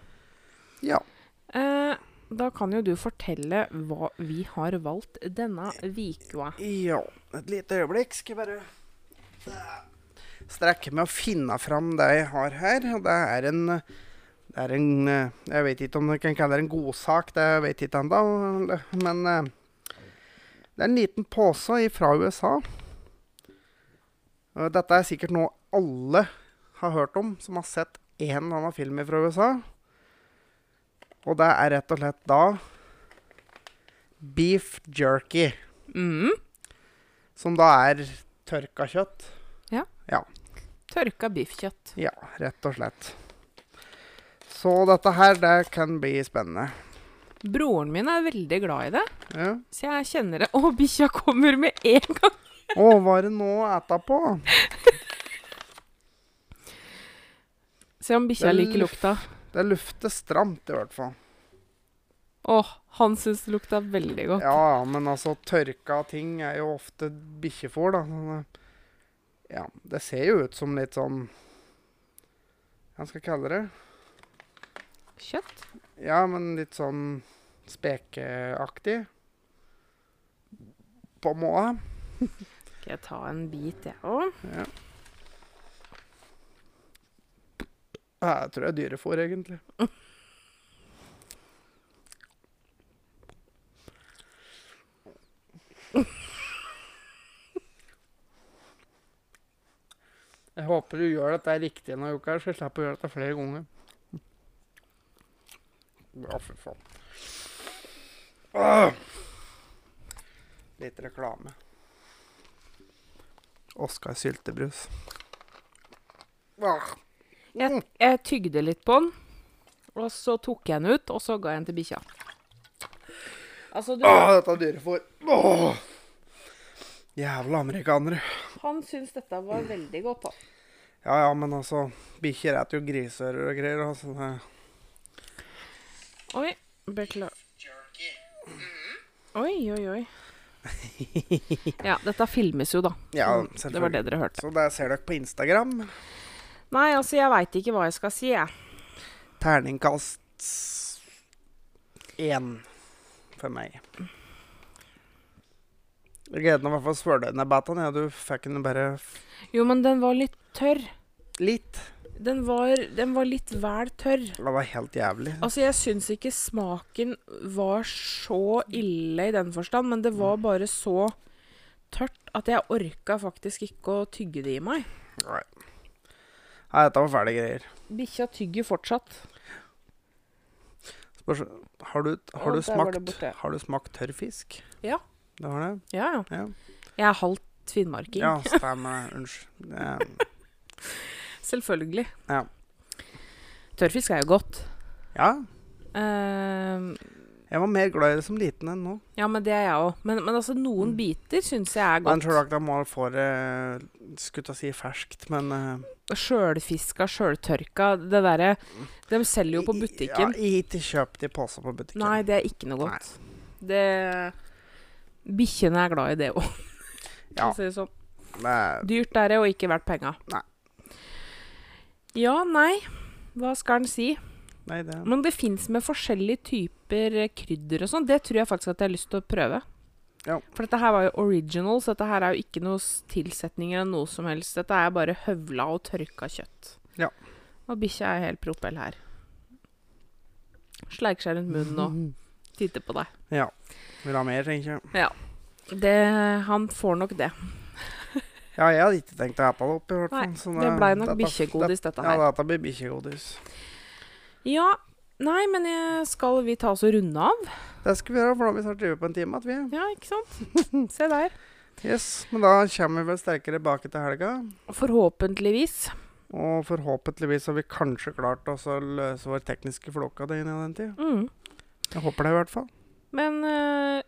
ja. Uh, da kan jo du fortelle hva vi har valgt denne vikua. Ja, et lite øyeblikk. Skal jeg bare strekke med å finne fram det jeg har her. Det er en det er en Jeg vet ikke om jeg kan kalle det en godsak, det vet jeg ikke ennå. Men eh, det er en liten pose fra USA. Og dette er sikkert noe alle har hørt om som har sett en eller annen film fra USA. Og det er rett og slett da beef jerky. Mm. Som da er tørka kjøtt. Ja. Tørka biffkjøtt. Ja, rett og slett. Så dette her, det kan bli spennende. Broren min er veldig glad i det, Ja. så jeg kjenner det. Å, bikkja kommer med en gang! Å, hva er det nå å ete på? Se om bikkja er liker lukta. Det lufter stramt, i hvert fall. Å, han syns det lukta veldig godt. Ja, men altså, tørka ting er jo ofte bikkjefôr, da. Ja, det ser jo ut som litt sånn Hva skal jeg kalle det? Kjøtt? Ja, men litt sånn spekeaktig. På en måte. Skal jeg ta en bit, jeg òg? Ja. Jeg tror det er dyrefòr, egentlig. Jeg håper du gjør dette riktig denne uka, så jeg slipper å gjøre dette flere ganger. Ja, fy faen. Åh! Litt reklame. Oskar syltebrus. Jeg, jeg tygde litt på den, og så tok jeg den ut, og så ga jeg den til bikkja. Altså, du, Åh, dette er får Åh. Jævla amerikanere. han syns dette var veldig godt, da. Ja, ja, men altså Bikkjer spiser jo griseører og greier. Altså, det. Oi, beklager. Oi, oi, oi. Ja, dette filmes jo, da. Ja, selvfølgelig. det var det dere hørte. Så det ser dere på Instagram. Nei, altså, jeg veit ikke hva jeg skal si, jeg. Terningkast én for meg. Jeg gleder meg i hvert fall svøle deg ned betaen. Ja, du fikk den bare Jo, men den var litt tørr. litt. Den var, den var litt vel tørr. Den var helt jævlig. Altså, jeg syns ikke smaken var så ille i den forstand, men det var bare så tørt at jeg orka faktisk ikke å tygge det i meg. Nei. Nei, dette var fæle greier. Bikkja tygger fortsatt. Spørs, har du, har, du var smakt, har du smakt tørr fisk? Ja. Det har det? Ja, ja. Ja. Jeg er halvt finnmarking. Ja, stemmer. Unnskyld. Selvfølgelig. Ja. Tørrfisk er jo godt. Ja, Uh, jeg var mer glad i det som liten enn nå. ja, men det er jeg òg. Men, men altså, noen Mm. biter syns jeg er godt. Men tror ikke jeg må få det Skulle til å si ferskt, men eh, Sjølfiska, sjøltørka, det derre De selger jo på i- butikken. Ja, ikke kjøp de poser på butikken. Nei, det er ikke noe godt. Det Bikkjene er glad i det òg, Ja, for å si det sånn. Dyrt er det, og ikke verdt penga. Nei. Ja, nei. Hva skal en si? nei, det Men det fins med forskjellige typer eh, krydder og sånn. Det tror jeg faktisk at jeg har lyst til å prøve. Ja. For dette her var jo original, så dette her er jo ikke noe tilsetninger eller noe som helst. Dette er bare høvla og tørka kjøtt. Ja. Og bikkja er helt propell her. Sleiker seg rundt munnen og titter på deg. Ja. Vil ha mer, tenker jeg. Det, han får nok det. Ja, jeg hadde ikke tenkt å ete det opp, i hvert fall. Sånn, det blei nok bikkjegodis, dette her. Ja, dette blir bikkjegodis. Ja, nei, men skal vi ta oss og runde av? Det skal vi gjøre, for da har vi snart drevet på en time. At vi. Ja, ikke sant? Se der. Yes, Men da kommer vi vel sterkere tilbake til helga. Forhåpentligvis. Og forhåpentligvis har vi kanskje klart oss å løse vår tekniske floka det inn i den tid. Mm. Jeg håper det, i hvert fall. Men eh,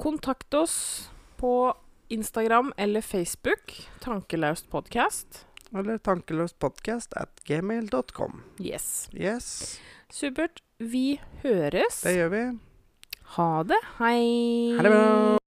kontakt oss på Instagram eller Facebook. Tankeløst podkast. Eller tankeløstpodkast at gmail.com. Yes. Yes, Supert. Vi høres. det gjør vi. Ha det. Hei. Ha det bra.